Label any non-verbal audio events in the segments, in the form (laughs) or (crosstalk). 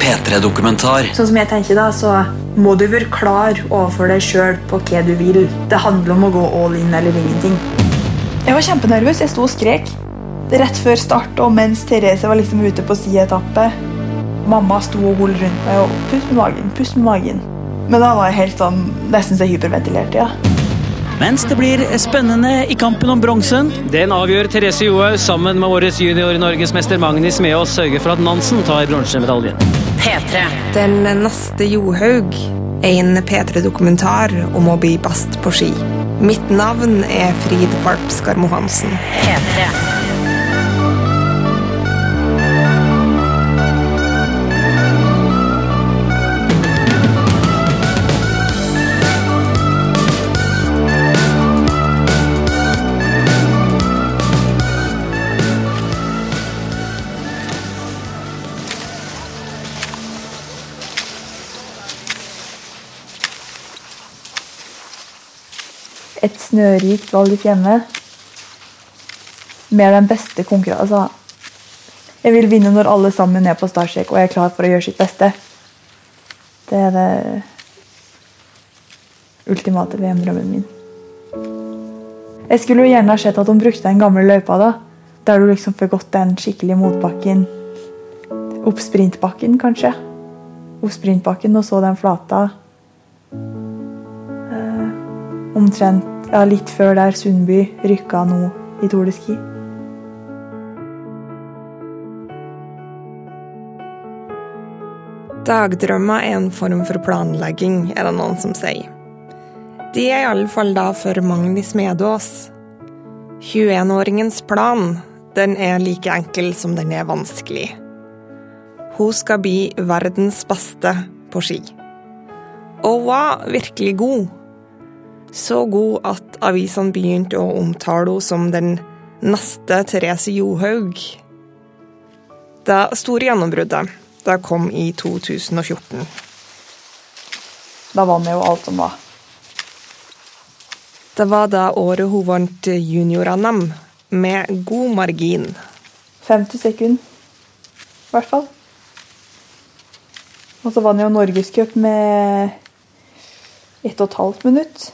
P3-dokumentar. Sånn som jeg tenker da, så må du være klar overfor deg sjøl på hva du vil. Det handler om å gå all in eller ingenting. Jeg var kjempenervøs. Jeg sto og skrek. Rett før start og mens Therese var liksom ute på si etappe. Mamma sto og holdt rundt meg og pust med magen, pust med magen. Men da var jeg helt sånn, nesten så hyperventilert. ja. Mens det blir spennende i kampen om bronsen. Den avgjør Therese Johaug sammen med årets junior-norgesmester Magnus Meås sørger for at Nansen tar bronsemedaljen. P3. Den neste Johaug er en P3-dokumentar om å bli best på ski. Mitt navn er Frid Kvalp Skarmo Hansen. P3. Et snørikt valg i fjemme. Med den beste konkurransen. Altså, jeg vil vinne når alle sammen er på startstrek og er klar for å gjøre sitt beste. Det er det ultimate VM-drømmen min. Jeg skulle jo gjerne ha sett at hun brukte den gamle løypa, da. Der du liksom får gått den skikkelige motbakken. Opp sprintbakken, kanskje. Opp sprintbakken, og så den flata. Eh, omtrent ja, litt før der Sundby rykka nå i Tour de Ski. Dagdrømmer er en form for planlegging, er det noen som sier. De er i alle fall da for Magnus Medås. 21-åringens plan, den er like enkel som den er vanskelig. Hun skal bli verdens beste på ski. Og var virkelig god. Så god at avisene begynte å omtale henne som den neste Therese Johaug. Det store gjennombruddet det kom i 2014. Da vant jeg jo alt som var. Det var da året hun vant junior-NM, med god margin. 50 sekunder, i hvert fall. Og så vant jeg jo Norgescup med ett og et halvt minutt.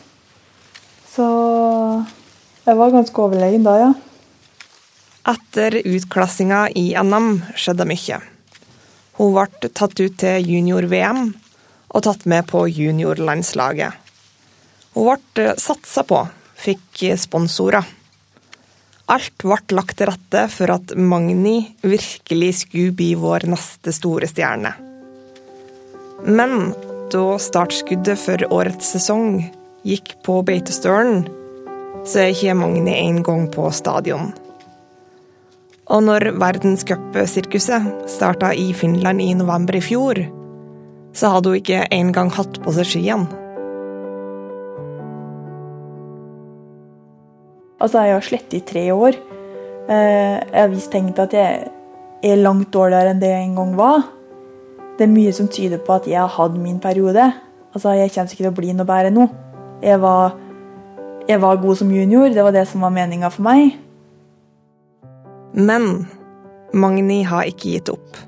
Så jeg var ganske overlegen da, ja. Etter utklassinga i NM skjedde mye. Hun ble tatt ut til junior-VM og tatt med på juniorlandslaget. Hun ble satsa på, fikk sponsorer. Alt ble lagt til rette for at Magni virkelig skulle bli vår neste store stjerne. Men da startskuddet for årets sesong gikk på Beitostølen, så er ikke en gang på stadion. Og når verdenscupsirkuset starta i Finland i november i fjor, så hadde hun ikke engang hatt på seg skiene. Altså, jeg har slitt i tre år. Eh, Jeg har visst tenkt at jeg er langt dårligere enn det jeg en gang var. Det er mye som tyder på at jeg har hatt min periode. Altså, Jeg kommer ikke til å bli noe bedre nå. Jeg var, jeg var god som junior, det var det som var meninga for meg. Men Magni har ikke gitt opp.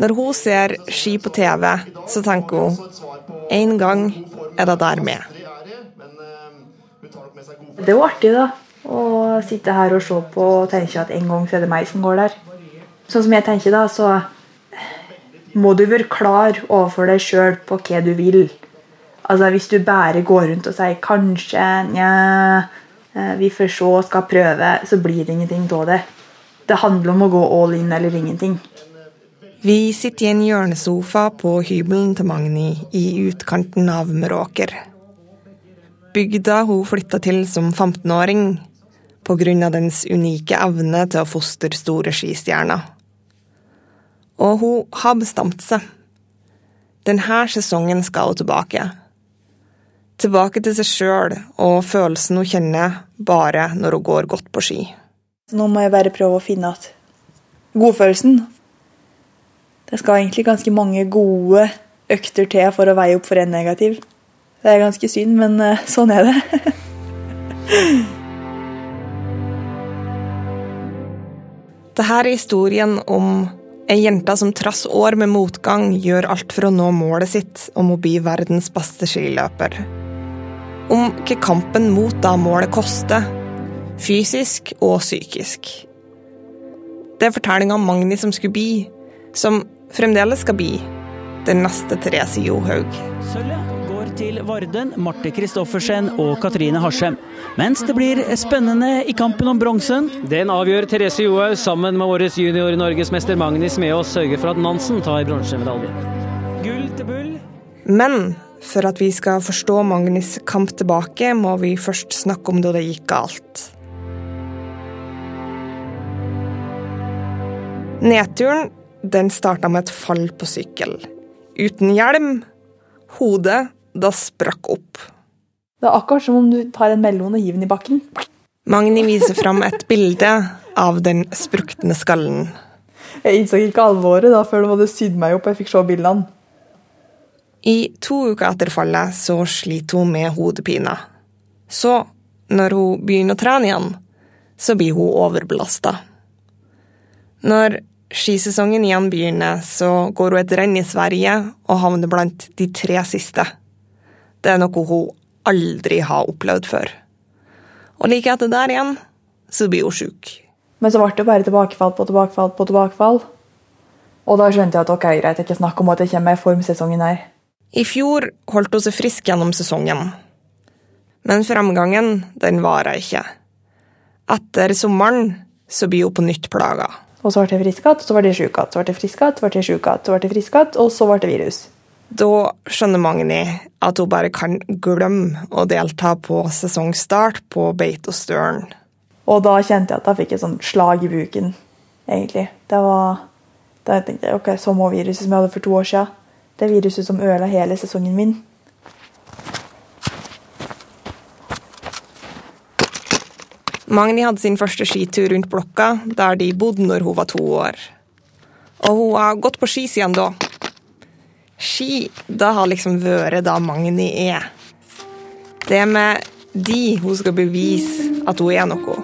Når hun ser ski på TV, så tenker hun en gang er det der med. Det er jo artig, da. Å sitte her og se på og tenke at en gang så er det meg som går der. Sånn som jeg tenker, da, så må du være klar overfor deg sjøl på hva du vil. Altså Hvis du bare går rundt og sier 'kanskje', 'nja', eh, 'vi får se, skal prøve', så blir det ingenting av det. Det handler om å gå all in eller ingenting. Vi sitter i en hjørnesofa på hybelen til Magni i utkanten av Meråker. Bygda hun flytta til som 15-åring pga. dens unike evne til å fostre store skistjerner. Og hun har bestemt seg. Denne sesongen skal hun tilbake. Tilbake til seg sjøl og følelsen hun kjenner bare når hun går godt på ski. Nå må jeg bare prøve å finne igjen godfølelsen. Det skal egentlig ganske mange gode økter til for å veie opp for en negativ. Det er ganske synd, men eh, sånn er det. (laughs) Dette er historien om Ei jente som trass år med motgang gjør alt for å nå målet sitt om å bli verdens beste skiløper. Om hva kampen mot det målet koster, fysisk og psykisk. Det er fortellinga om Magni som skulle bli, som fremdeles skal bli, den neste Therese Johaug. Sølvet går til Varden, Marte Kristoffersen og Katrine Harsem. Mens det blir spennende i kampen om bronsen. Den avgjør Therese Johaug sammen med vår junior-norgesmester Magnus Smeås sørger for at Nansen tar bronsemedalje. Gull til Bull. Men for at vi skal forstå Magnis kamp tilbake, må vi først snakke om da det gikk galt. Nedturen den starta med et fall på sykkel. Uten hjelm. Hodet da sprakk opp. Det er akkurat som om du tar en melon og hiver den i bakken. Magni viser fram et bilde av den sprukne skallen. Jeg innså ikke alvoret da før du hadde sydd meg opp og jeg fikk se bildene. I to uker etter fallet så sliter hun med hodepine. Så, når hun begynner å trene igjen, så blir hun overbelasta. Når skisesongen igjen begynner, så går hun et renn i Sverige og havner blant de tre siste. Det er noe hun aldri har opplevd før. Og like etter der igjen, så blir hun sjuk. Men så ble det bare tilbakefall på tilbakefall på tilbakefall. Og da skjønte jeg at ok, greit, ikke snakk om at jeg kommer i form sesongen her. I fjor holdt hun seg frisk gjennom sesongen. Men framgangen, den varer ikke. Etter sommeren så blir hun på nytt plaga. Og så ble jeg frisk igjen, så ble jeg sjuk igjen, så ble jeg frisk igjen, så ble jeg sjuk igjen, så ble jeg frisk igjen, og så ble det virus. Da skjønner Magni at hun bare kan glemme å delta på sesongstart på Beitostølen. Og da kjente jeg at jeg fikk et sånt slag i buken, egentlig. Det var Da tenkte jeg ok, så må viruset som jeg hadde for to år siden. Det viruset som ødela hele sesongen min. Magni hadde sin første skitur rundt blokka, der de bodde når hun var to år. Og hun har gått på ski siden da. Ski, det har liksom vært da Magni er. Det er med de hun skal bevise at hun er noe.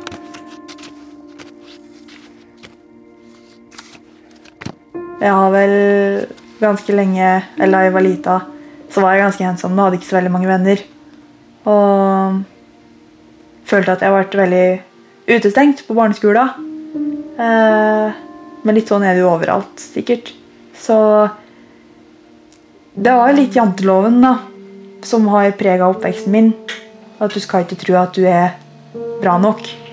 Jeg har vel ganske lenge, eller da jeg var lita, så var jeg ganske ensom og hadde ikke så veldig mange venner. Og følte at jeg ble veldig utestengt på barneskolen. Eh, men litt sånn er det jo overalt, sikkert. Så det var litt janteloven da, som har prega oppveksten min. At du skal ikke tro at du er bra nok.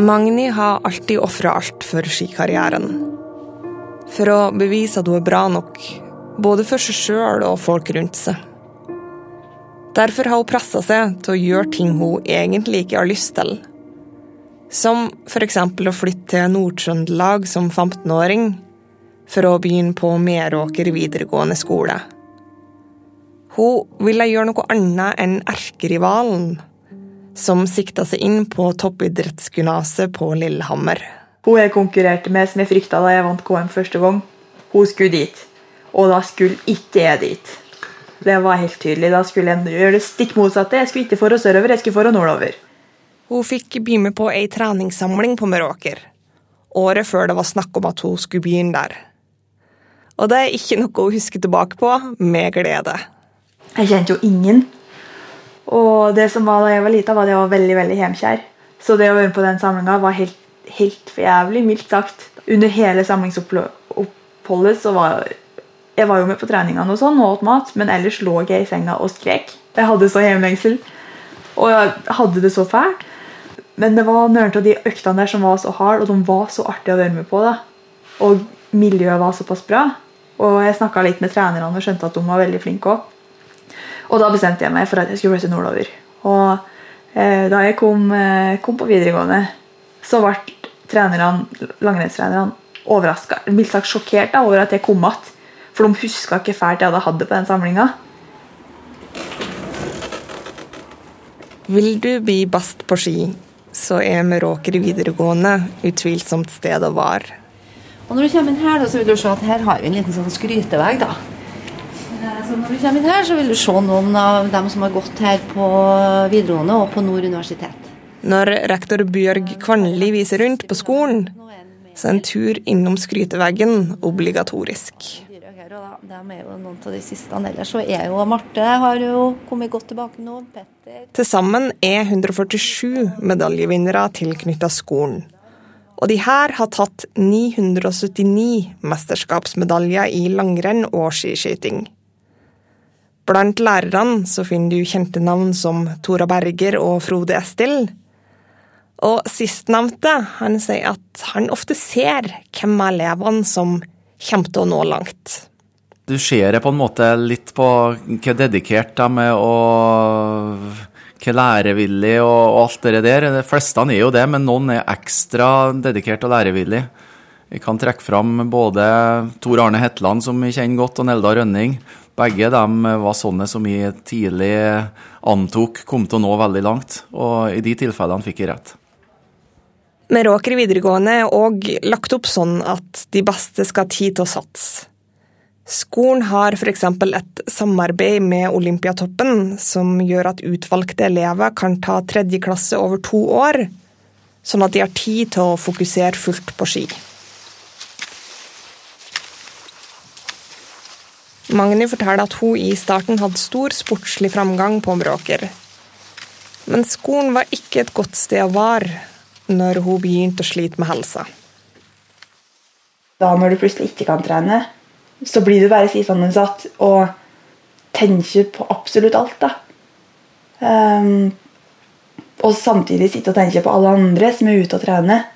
Magni har alltid ofra alt for skikarrieren. For å bevise at hun er bra nok, både for seg sjøl og folk rundt seg. Derfor har hun pressa seg til å gjøre ting hun egentlig ikke har lyst til. Som f.eks. å flytte til Nord-Trøndelag som 15-åring, for å begynne på Meråker videregående skole. Hun ville gjøre noe annet enn erkerivalen, som sikta seg inn på toppidrettsgymnaset på Lillehammer. Hun jeg konkurrerte med, som jeg frykta da jeg vant KM første gang, hun skulle dit. Og da skulle ikke jeg dit. Det var helt tydelig. Da skulle jeg gjøre det stikk motsatte. Jeg skulle ikke for og sørover, jeg skulle for og nordover. Hun fikk bli med på ei treningssamling på Meråker, året før det var snakk om at hun skulle begynne der. Og det er ikke noe hun husker tilbake på med glede. Jeg kjente jo ingen. Og det som var da jeg var lita, var at jeg var veldig veldig hjemkjær. Så det å være med på den samlinga var helt, helt for jævlig, mildt sagt. Under hele samlingsoppholdet så var jeg var jo med på treningene og sånn, og åt mat, men ellers lå jeg i senga og skrek. Jeg hadde så hjemlengsel. Og jeg hadde det så fælt. Men det var noen av de øktene der som var så harde, og de var så artige å være med på. da. Og miljøet var såpass bra. Og jeg snakka litt med trenerne og skjønte at de var veldig flinke òg. Og da bestemte jeg meg for at jeg skulle flytte nordover. Og eh, da jeg kom, eh, kom, på videregående, så ble trenerne, langrennstrenerne overraska, mildt sagt sjokkert da, over at jeg kom igjen. For de huska ikke fælt jeg hadde hatt det på den samlinga. Vil du bli best på ski, så er Meråker videregående utvilsomt sted å være. Og når du kommer inn her, da, så vil du se at her har vi en liten sånn skrytevegg. da. Så når du kommer inn her, så vil du se noen av dem som har gått her på videregående og på Nord universitet. Når rektor Bjørg Kvanli viser rundt på skolen, så er en tur innom skryteveggen obligatorisk. De er jo noen av de siste. Ellers så er jo Marte har jo kommet godt tilbake nå. Petter Til sammen er 147 medaljevinnere tilknytta skolen. Og de her har tatt 979 mesterskapsmedaljer i langrenn og skiskyting. Blant lærerne så finner du kjente navn som Tora Berger og Frode Estil. Og sistnevnte han sier at han ofte ser hvem av elevene som kommer til å nå langt. Du ser det på en måte litt på hvor dedikert de er og hvor lærevillig og, alt det der. De fleste er jo det, men noen er ekstra dedikert og lærevillig. Vi kan trekke fram både Tor Arne Hetland, som vi kjenner godt, og Nelda Rønning. Begge de var sånne som jeg tidlig antok kom til å nå veldig langt, og i de tilfellene fikk jeg rett. Meråker videregående er òg lagt opp sånn at de beste skal ha tid til å satse. Skolen har f.eks. et samarbeid med Olympiatoppen som gjør at utvalgte elever kan ta tredje klasse over to år, sånn at de har tid til å fokusere fullt på ski. Magni forteller at hun i starten hadde stor sportslig framgang på Bråker. Men skolen var ikke et godt sted å være når hun begynte å slite med helsa. Da når du plutselig ikke kan trene, så blir du bare sittende satt og tenker på absolutt alt. da. Um, og samtidig sitte og tenke på alle andre som er ute og trener.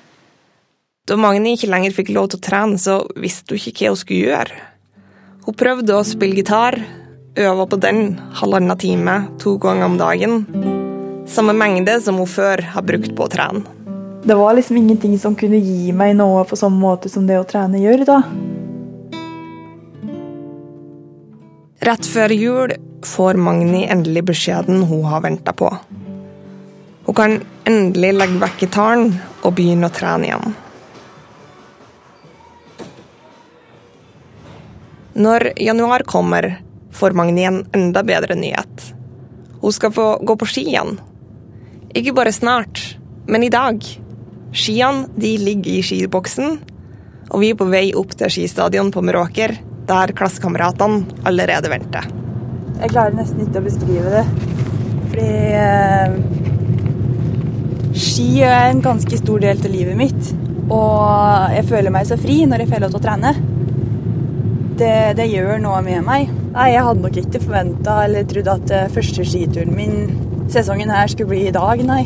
Da Magni ikke lenger fikk lov til å trene, så visste hun ikke hva hun skulle gjøre. Hun prøvde å spille gitar, øva på den halvannen time to ganger om dagen. Samme mengde som hun før har brukt på å trene. Det var liksom ingenting som kunne gi meg noe på samme måte som det å trene gjør. da. Rett før jul får Magni endelig beskjeden hun har venta på. Hun kan endelig legge vekk gitaren og begynne å trene igjen. Når januar kommer, får Magni en enda bedre nyhet. Hun skal få gå på ski igjen. Ikke bare snart, men i dag. Skiene de ligger i skiboksen, og vi er på vei opp til skistadion på Meråker, der klassekameratene allerede venter. Jeg klarer nesten ikke å beskrive det. Fordi eh, ski er en ganske stor del av livet mitt. Og jeg føler meg så fri når jeg får lov til å trene. Det, det, gjør noe med meg. Nei, Jeg hadde nok ikke forventa eller trodd at eh, første skituren min sesongen her skulle bli i dag, nei.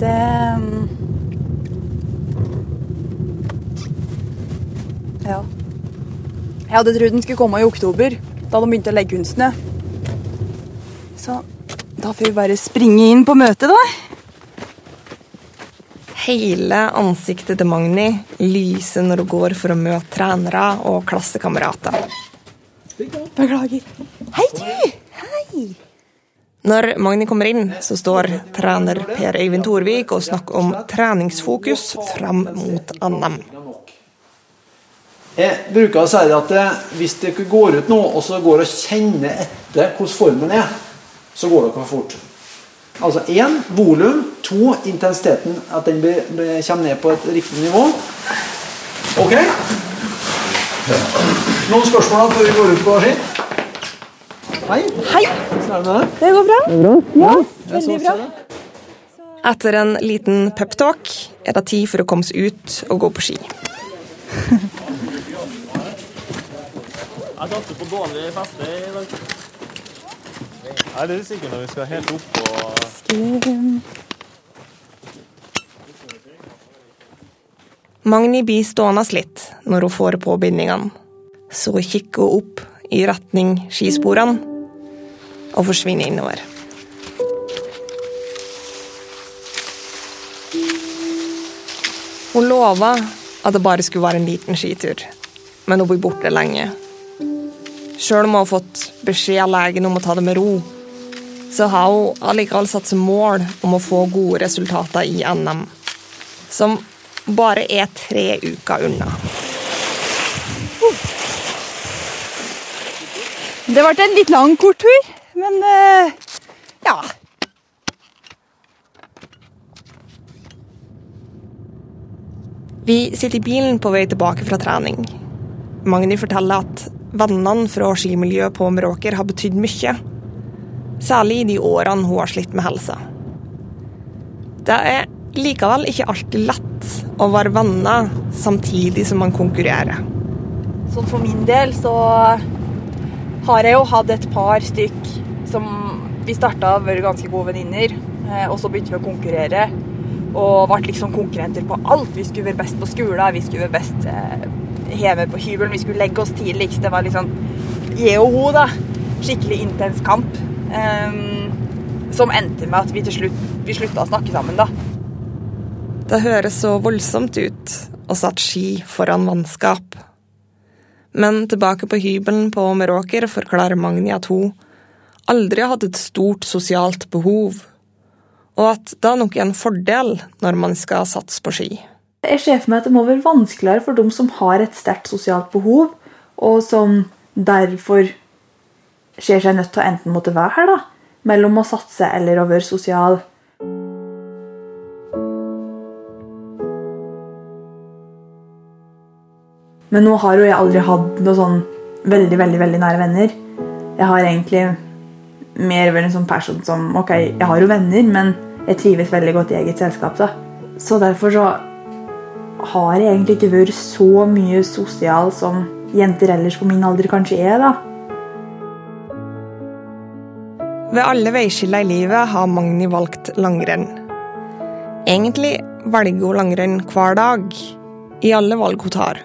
Det Ja. Jeg hadde trodd den skulle komme i oktober, da de begynte å legge snø. Så da får vi bare springe inn på møtet, da. Hele ansiktet til Magni lyser når hun går for å møte trenere og klassekamerater. Beklager. Hei, du! Hei! Når Magni kommer inn, så står trener Per Øyvind Torvik og snakker om treningsfokus fram mot NM. Jeg bruker å si at hvis dere går ut nå og så går og kjenner etter hvordan formen er, så går dere for fort. Altså én volum, to intensiteten, at den blir, blir, kommer ned på et riktig nivå. Ok? Noen spørsmål da før vi går ut på ski? Hei. Hei. Hvordan er det med deg? Det går bra. Det går bra? Ja, veldig bra. Etter en liten peptalk er det tid for å komme seg ut og gå på ski. Jeg satser på dårlig feste i dag. Jeg er litt usikker når vi skal helt opp på Magni blir stående litt når hun får på bindingene. Så kikker hun opp i retning skisporene og forsvinner innover. Hun lova at det bare skulle være en liten skitur, men hun blir borte lenge. Sjøl om hun har fått beskjed av legen om å ta det med ro, så har hun allikevel satt som mål om å få gode resultater i NM, som bare er tre uker unna. Det ble en litt lang, kort tur, men eh, ja. Vi sitter i bilen på vei tilbake fra trening. Magni forteller at vennene fra skimiljøet på Meråker har betydd mye. Særlig i de årene hun har slitt med helsa. Det er likevel ikke alltid lett å være venner samtidig som man konkurrerer. Sånn for min del så har jeg jo hatt et par stykk som vi starta å være ganske gode venninner, eh, og så begynte vi å konkurrere. Og ble liksom konkurrenter på alt. Vi skulle være best på skolen, vi skulle være best eh, hjemme på hybelen, vi skulle legge oss tidligst. Det var litt sånn jeg og hun, da. Skikkelig intens kamp. Um, som endte med at vi til slutt vi slutta å snakke sammen, da. Det høres så voldsomt ut å satt ski foran vannskap. Men tilbake på hybelen på Meråker forklarer Magni at hun aldri hatt et stort sosialt behov, og at det nok er en fordel når man skal satse på ski. Jeg ser for meg at det må være vanskeligere for dem som har et sterkt sosialt behov, og som derfor ser seg nødt til å enten måtte være her, da, mellom å satse eller å være sosial. Men nå har jo jeg aldri hatt noe sånn veldig, veldig, veldig nære venner. Jeg har egentlig mer vært en sånn person som Ok, jeg har jo venner, men jeg trives veldig godt i eget selskap. da. Så derfor så har jeg egentlig ikke vært så mye sosial som jenter ellers på min alder kanskje er, da. Ved alle veiskiller i livet har Magni valgt langrenn. Egentlig velger hun langrenn hver dag, i alle valg hun tar.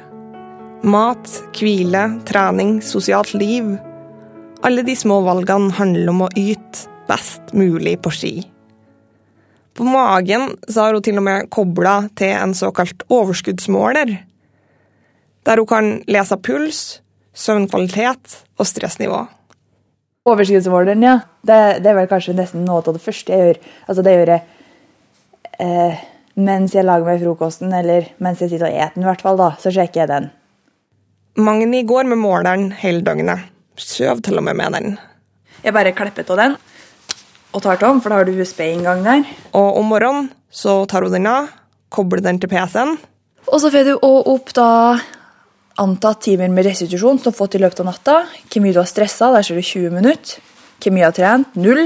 Mat, hvile, trening, sosialt liv. Alle de små valgene handler om å yte best mulig på ski. På magen så har hun til og med kobla til en såkalt overskuddsmåler, der hun kan lese puls, søvnkvalitet og stressnivå. Overskuddsmåleren, ja. Det, det, er vel kanskje nesten noe av det første jeg gjør. Altså, det gjør jeg eh, mens jeg lager meg frokosten, eller mens jeg sitter og eter den, i hvert fall. da, Så sjekker jeg den. Magni går med måleren hele døgnet. Sover til og med med den. Jeg bare klipper av den og tar tom, for da har du USB-inngang der. Og om morgenen så tar hun den av, kobler den til PC-en. Og så får du opp da antatt timer med restitusjon som fått i løpet av natta. Hvor mye du har stressa, der ser du 20 minutter. Hvor mye du har trent, null.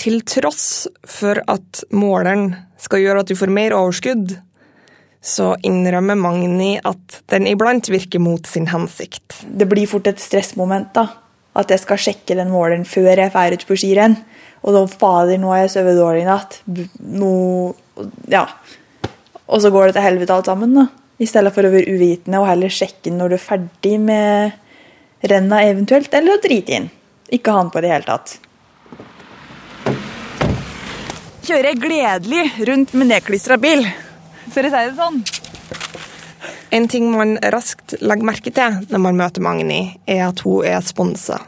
Til tross for at måleren skal gjøre at du får mer overskudd, så innrømmer Magni at den iblant virker mot sin hensikt. Det blir fort et stressmoment, da at jeg skal sjekke den måleren før jeg drar ut på skirenn. Og da fader, nå har jeg sovet dårlig i natt. Nå Ja. Og så går det til helvete alt sammen, da. I stedet for å være uvitende og heller sjekke når du er ferdig med renna eventuelt, eller å drite inn. Ikke ha den på i det hele tatt. Kjører jeg gledelig rundt med nedklistra bil, for å si det sånn. En ting man raskt legger merke til når man møter Magni, er at hun er sponsa.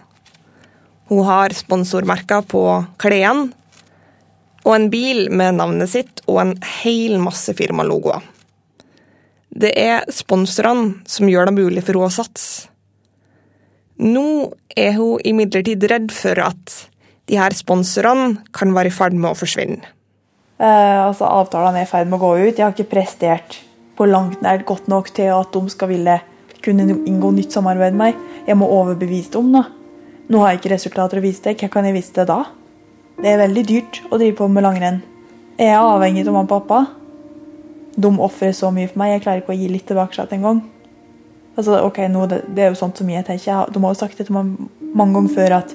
Hun har sponsormerker på klærne, og en bil med navnet sitt og en hel masse firmalogoer. Det er sponsorene som gjør det mulig for henne å satse. Nå er hun imidlertid redd for at de her sponsorene kan være i ferd med å forsvinne. Eh, altså Avtalene er i ferd med å gå ut. Jeg har ikke prestert på langt nær godt nok til at de skal ville kunne inngå nytt samarbeid med meg. Jeg må overbevise dem. da. Nå har jeg ikke resultater å vise deg. Hva kan jeg vise deg da? Det er veldig dyrt å drive på med langrenn. Jeg er avhengig av mamma og pappa. De ofrer så mye for meg. Jeg klarer ikke å gi litt tilbake engang. Altså, ok, nå, det, det, er jo sånt som jeg tenker. De har jo sagt det til meg mange ganger før at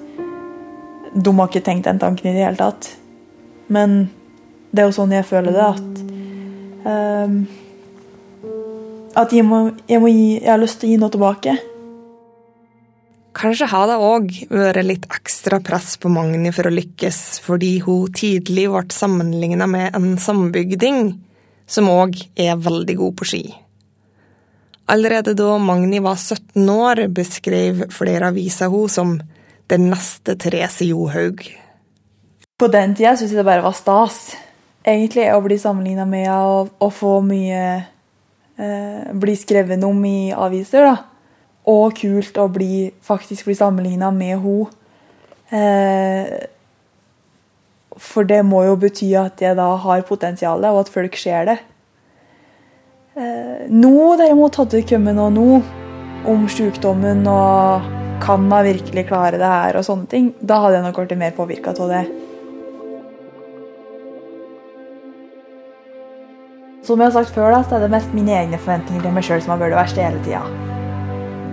de har ikke tenkt den tanken i det hele tatt. Men det er jo sånn jeg føler det, at um, at jeg, må, jeg, må gi, jeg, har lyst til å gi noe tilbake. Kanskje har det òg vært litt ekstra press på Magni for å lykkes, fordi hun tidlig ble sammenligna med en sambygding, som òg er veldig god på ski. Allerede da Magni var 17 år, beskrev flere aviser hun som den neste Therese Johaug. På den tida syntes jeg det bare var stas. Egentlig å bli sammenligna med å, å få mye bli skrevet om i aviser. da. Og kult å bli, faktisk bli sammenligna med henne. Eh, for det må jo bety at jeg da har potensial, og at folk ser det. Eh, nå derimot hadde det kommet noe nå om sykdommen og kan man virkelig klare det her og sånne ting. Da hadde jeg nok blitt mer påvirka av det. Som jeg har sagt før, da, så er det mest mine egne forventninger til meg sjøl som har vært det verste hele tida.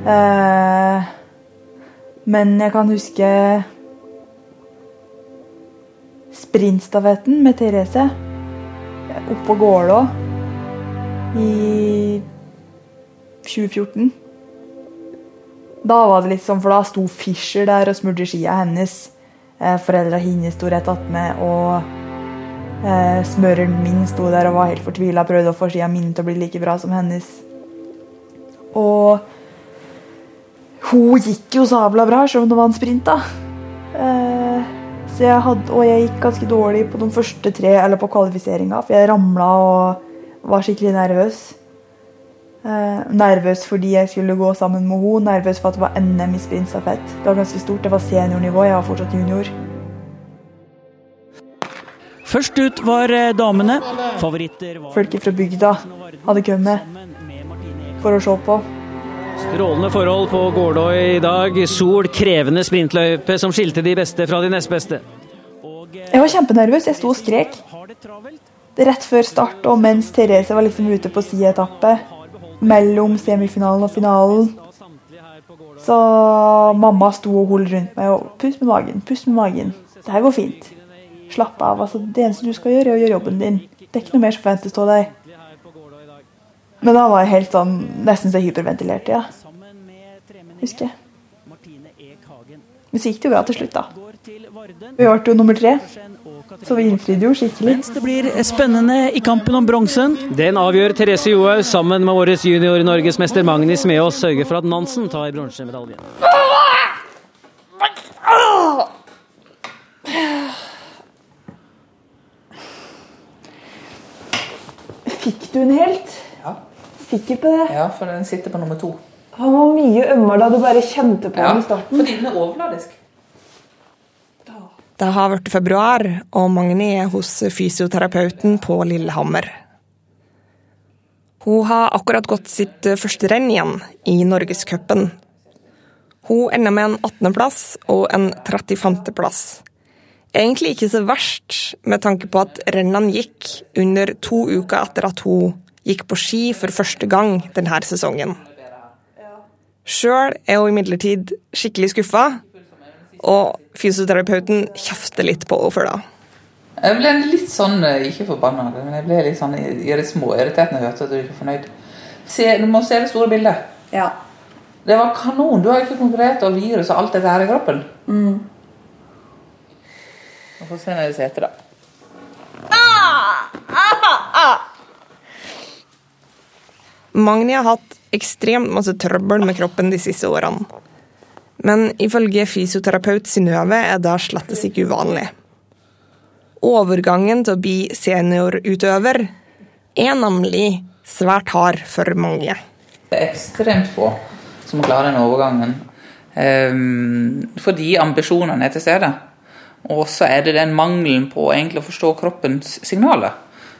Uh, men jeg kan huske sprintstafetten med Therese oppå Gålå i 2014. Da var det litt sånn, for da sto Fischer der og smurte skia hennes. Eh, Foreldra hennes sto rett attmed, og eh, smøreren min sto der og var helt fortvila. Prøvde å få skia mine til å bli like bra som hennes. Og hun gikk jo sabla bra, selv om det var en sprint, da. Eh, så jeg hadde, og jeg gikk ganske dårlig på de første tre, eller på kvalifiseringa, for jeg ramla og var skikkelig nervøs. Eh, nervøs fordi jeg skulle gå sammen med henne, nervøs for at det var NM i sprintstafett. Det var ganske stort, det var seniornivå, jeg var fortsatt junior. Først ut var eh, damene. Favoritter var Folk fra bygda hadde kommet for å se på. Strålende forhold på Gårdøy i dag. Sol, krevende sprintløype som skilte de beste fra de nest beste. Jeg var kjempenervøs, jeg sto og skrek. Rett før start og mens Therese var liksom ute på si etappe mellom semifinalen og finalen. Så mamma sto og holdt rundt meg og pust med magen, pust med magen. Det her går fint. Slapp av. altså Det eneste du skal gjøre, er å gjøre jobben din. Det er ikke noe mer som forventes av deg. Men da var helt sånn nesten så hyperventilert, ja. Husker jeg. Men så gikk det jo bra til slutt, da. Vi ble jo nummer tre, så vi innfridde jo skikkelig. Mens det blir spennende i kampen om bronsen. Den avgjør Therese Johaug sammen med årets junior norgesmester Magnus Meås sørger for at Nansen tar bronsemedaljen. Fikk du den helt? Ja. Sikker på det? Ja, for den sitter på nummer to. Han var mye ømmere da du bare kjente på Ja, den i starten. fordi den er overladisk. Det har vært februar, og Magni er hos fysioterapeuten på Lillehammer. Hun har akkurat gått sitt første renn igjen, i Norgescupen. Hun ender med en 18.-plass og en 35.-plass. Egentlig ikke så verst, med tanke på at rennene gikk under to uker etter at hun gikk på ski for første gang denne sesongen. Sjøl er hun imidlertid skikkelig skuffa, og fysioterapeuten kjefter litt på henne for det. Jeg ble litt sånn, eh, ikke forbanna, men jeg ble litt sånn i det små irritert når jeg hørte at du ikke er fornøyd. Se, du må se det store bildet. Ja. Det var kanon. Du har ikke konkurrert og virus og alt dette her i kroppen. Mm. Vi får se når det setter, da. Magni har hatt ekstremt masse trøbbel med kroppen de siste årene. Men ifølge fysioterapeut Synnøve er det slettes ikke uvanlig. Overgangen til å bli seniorutøver er nemlig svært hard for mange. Det er ekstremt få som klarer den overgangen. Ehm, fordi ambisjonene er til stede. Og så er det den mangelen på egentlig å forstå kroppens signaler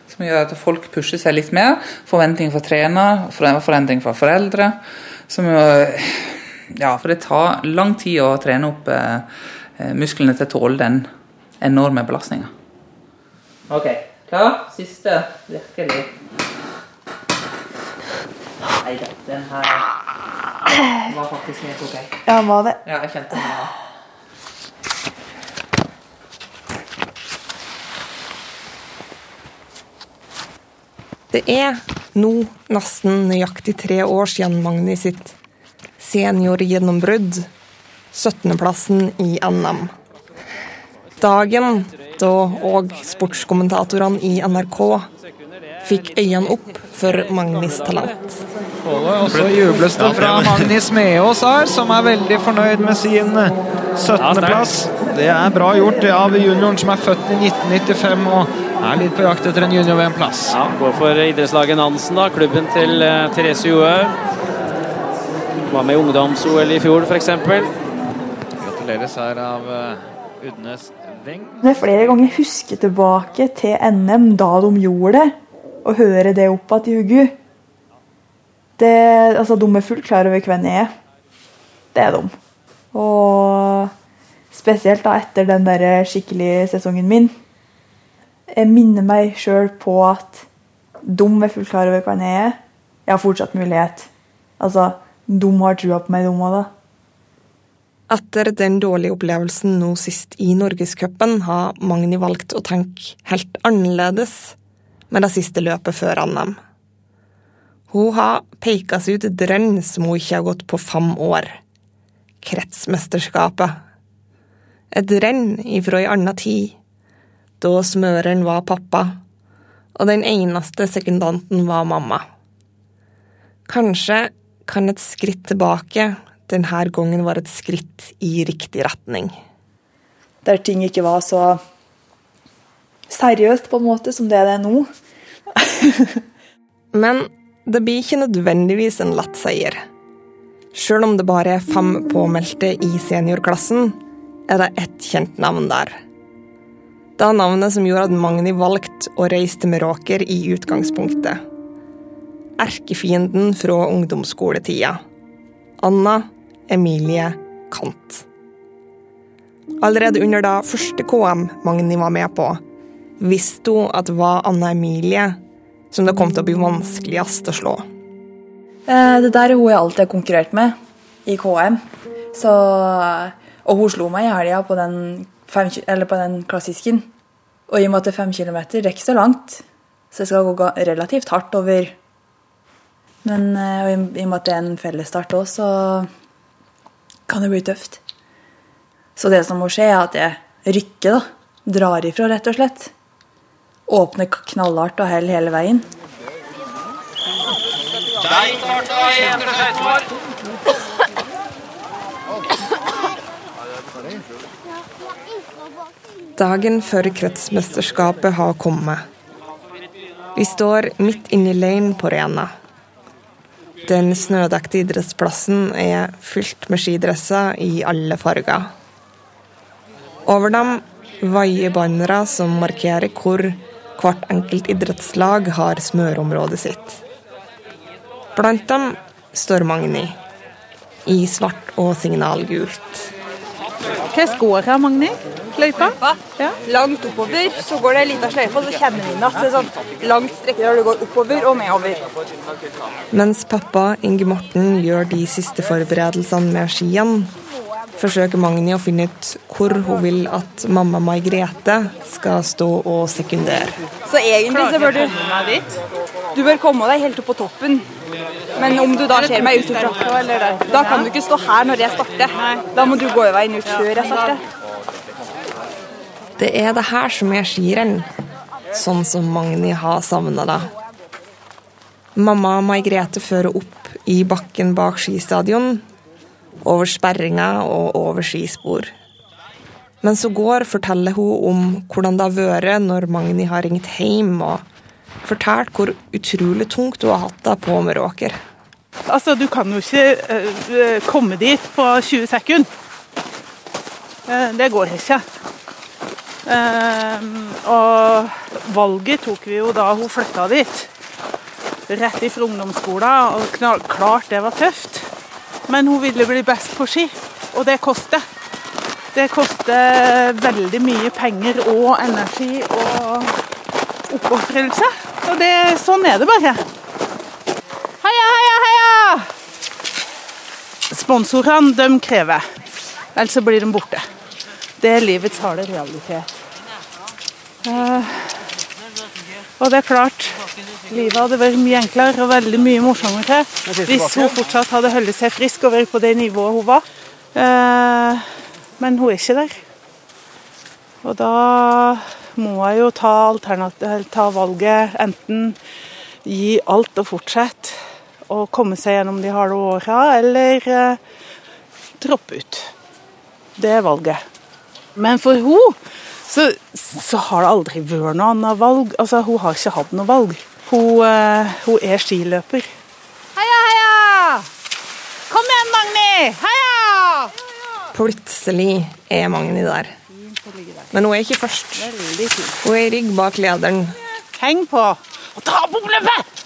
som gjør at folk pusher seg litt mer. Forventninger fra trener, forventninger fra foreldre. Som jo, ja, for det tar lang tid å trene opp eh, musklene til å tåle den enorme belastninga. Ok, klar? Siste virkelig. Nei da, den her var faktisk helt ok. Ja, var det. Ja, jeg kjente den. her. Det er nå nesten nøyaktig tre år siden Magni sitt seniorgjennombrudd, 17.-plassen i NM. Dagen da òg sportskommentatorene i NRK fikk øynene opp for Magnis talent. Og så jubles det fra Magnis Meås her, som er veldig fornøyd med sin 17.-plass. Det er bra gjort av junioren som er født i 1995 og er litt på jakt etter en junior-VM-plass. Ja, Går for idrettslaget Nansen, da. Klubben til uh, Therese Johaug. Var med i ungdoms-OL i fjor, f.eks. Gratuleres her av uh, Udnes Weng. Det er flere ganger jeg husker tilbake til NM, da de gjorde det, og høre det opp igjen i hodet. det, altså, de er fullt klar over hvem jeg er. Det er de. Og spesielt da etter den der skikkelige sesongen min. Jeg minner meg sjøl på at de er fullt klar over hvem jeg er. Jeg har fortsatt mulighet. Altså, de har trua på meg, de òg, da. Etter den dårlige opplevelsen nå sist i Norgescupen har Magni valgt å tenke helt annerledes med det siste løpet før NM. Hun har peka seg ut et renn som hun ikke har gått på fem år. Kretsmesterskapet. Et renn ifra ei anna tid, da smøreren var pappa, og den eneste sekundanten var mamma. Kanskje kan et skritt tilbake denne gangen være et skritt i riktig retning. Der ting ikke var så seriøst på en måte som det det er nå. (laughs) Men det blir ikke nødvendigvis en lett seier. Sjøl om det bare er fem påmeldte i seniorklassen, er det ett kjent navn der. Det navnet som gjorde at Magni valgte å reise til Meråker i utgangspunktet. Erkefienden fra ungdomsskoletida. Anna Emilie Kant. Allerede under da første KM Magni var med på, visste hun at det var Anna Emilie som det kom til å bli vanskeligst å slå. Eh, Det der er hun jeg alltid har konkurrert med i KM. Så, og hun slo meg i helga på, den fem eller på den klassisken. Og i og med at det er fem kilometer, det er ikke så langt. Så jeg skal gå relativt hardt over. Men eh, i, i og med at det er en fellesstart òg, så kan det bli tøft. Så det som må skje, er at jeg rykker, da. Drar ifra, rett og slett. Åpner knallhardt og heller hele veien. Dagen før kretsmesterskapet har kommet. Vi står midt inne i leiren på Rena. Den snødekte idrettsplassen er fylt med skidresser i alle farger. Over dem vaier bannere som markerer hvor hvert enkelt idrettslag har smørområdet sitt. Blant dem står Magni, i svart og signalgult. Hva går her, Magni? Løypa? Ja. Langt oppover, så går det en liten sløyfe, og så kommer vi den igjen. Det er sånn langt strekker der du går oppover og nedover. Mens pappa Inge Morten gjør de siste forberedelsene med skiene, forsøker Magni å finne ut hvor hun vil at mamma Mai Grete skal stå og sekundere. Så egentlig så bør du Du bør komme deg helt opp på toppen. Men om du da ser meg ut fra Da kan du ikke stå her når jeg starter. Da må du gå i veien ut før jeg starter. Det er det her som er skirenn, sånn som Magni har savna det. Mamma Mai-Grete fører opp i bakken bak skistadion, over sperringer og over skispor. Mens hun går, forteller hun om hvordan det har vært når Magni har ringt hjem, og fortalt hvor utrolig tungt hun har hatt det på Meråker. Altså, du kan jo ikke uh, komme dit på 20 sekunder. Uh, det går ikke. Uh, og valget tok vi jo da hun flytta dit. Rett ifra ungdomsskolen, og knall, klart det var tøft. Men hun ville bli best på ski, og det koster. Det koster veldig mye penger og energi og oppofrelse. Og det, sånn er det bare. Heia, heia, heia! Sponsorene de krever, ellers så blir de borte. Det er livets harde realitet. Uh, og det er klart, livet hadde vært mye enklere og veldig mye morsommere hvis hun fortsatt hadde holdt seg frisk og vært på det nivået hun var. Uh, men hun er ikke der. Og da må jeg jo ta, ta valget enten gi alt og fortsette og komme seg gjennom de harde åra, eller eh, droppe ut. Det er valget. Men for hun så, så har det aldri vært noe annet valg. Altså, Hun har ikke hatt noe valg. Hun, eh, hun er skiløper. Heia, heia! Kom igjen, Magni! Heia! Plutselig er Magni der. Men hun er ikke først. Hun er i rygg bak lederen. Heng på! Og ta opp oppløpet!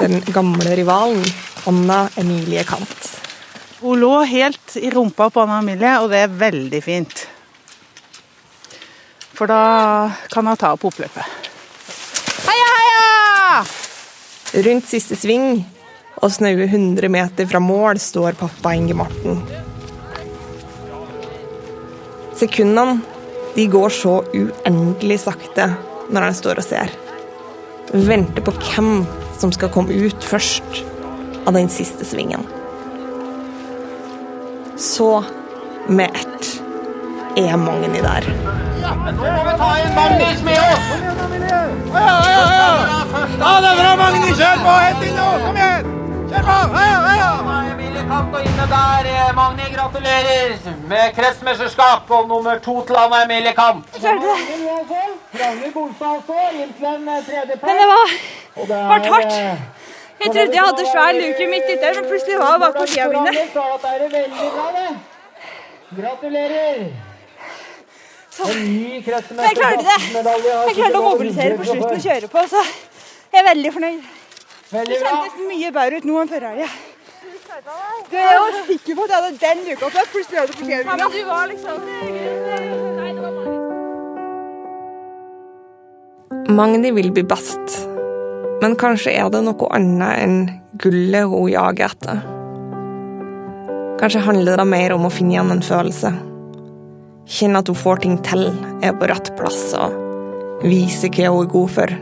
Den gamle rivalen. Anna Emilie Kant. Hun lå helt i rumpa på Anna Emilie, og det er veldig fint. For da kan hun ta opp oppløpet. Heia, heia! Rundt siste sving og snaue 100 meter fra mål står pappa Inge Morten. Sekundene de går så uendelig sakte når han står og ser. Venter på hvem som skal komme ut først av den siste svingen. Så, med ett, er Magni der. Nå må vi ta inn Magnus med oss! Ja, ja, ja! Ja, det bra, Magni! Kjør på! Helt inn nå! Kom igjen! Kjør på! Ja, ja! Emilie Kant og inne der. Magni, gratulerer med kretsmesterskap og nummer to til Anna Emilie Kant. Klarte det. Ragnhild Bolstad også, inn til en tredjeplass. Men det var, Og det var hardt. eh, Jeg trodde jeg hadde svær luke midt ute, men plutselig var det bare på skiene mine. Så er det veldig bra, det. Gratulerer. Så. jeg klarte det. Jeg klarte å mobilisere på slutten og kjøre på, så jeg er veldig fornøyd. Veldig Det kjentes mye bedre ut nå enn før helga. Du er jo sikker på at jeg hadde den luka opp, plutselig hadde på skiene mine. Men du var liksom... Magni vil bli best, men kanskje er det noe annet enn gullet hun jager etter. Kanskje handler det mer om å finne igjen en følelse. Kjenne at hun får ting til, er på rett plass og vise hva hun er god for.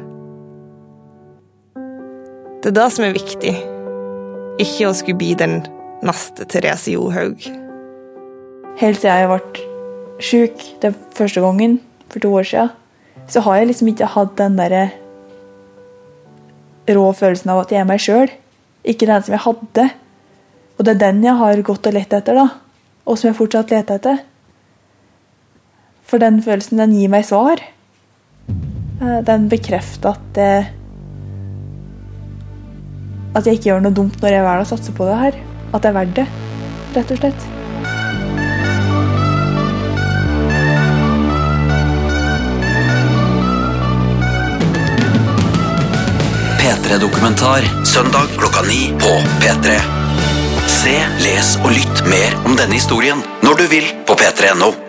Det er det som er viktig, ikke å skulle bli den neste Therese Johaug. Helt siden jeg ble sjuk den første gangen for to år siden, så har jeg liksom ikke hatt den derre rå følelsen av at jeg er meg sjøl. Ikke den som jeg hadde. Og det er den jeg har gått og lett etter, da. Og som jeg fortsatt leter etter. For den følelsen, den gir meg svar. Eh, Den bekrefter at eh, At jeg ikke gjør noe dumt når jeg velger å satse på det her. At det er verdt det, rett og slett. P3-dokumentar søndag klokka ni på P3. Se, les og lytt mer om denne historien når du vil på p3.no.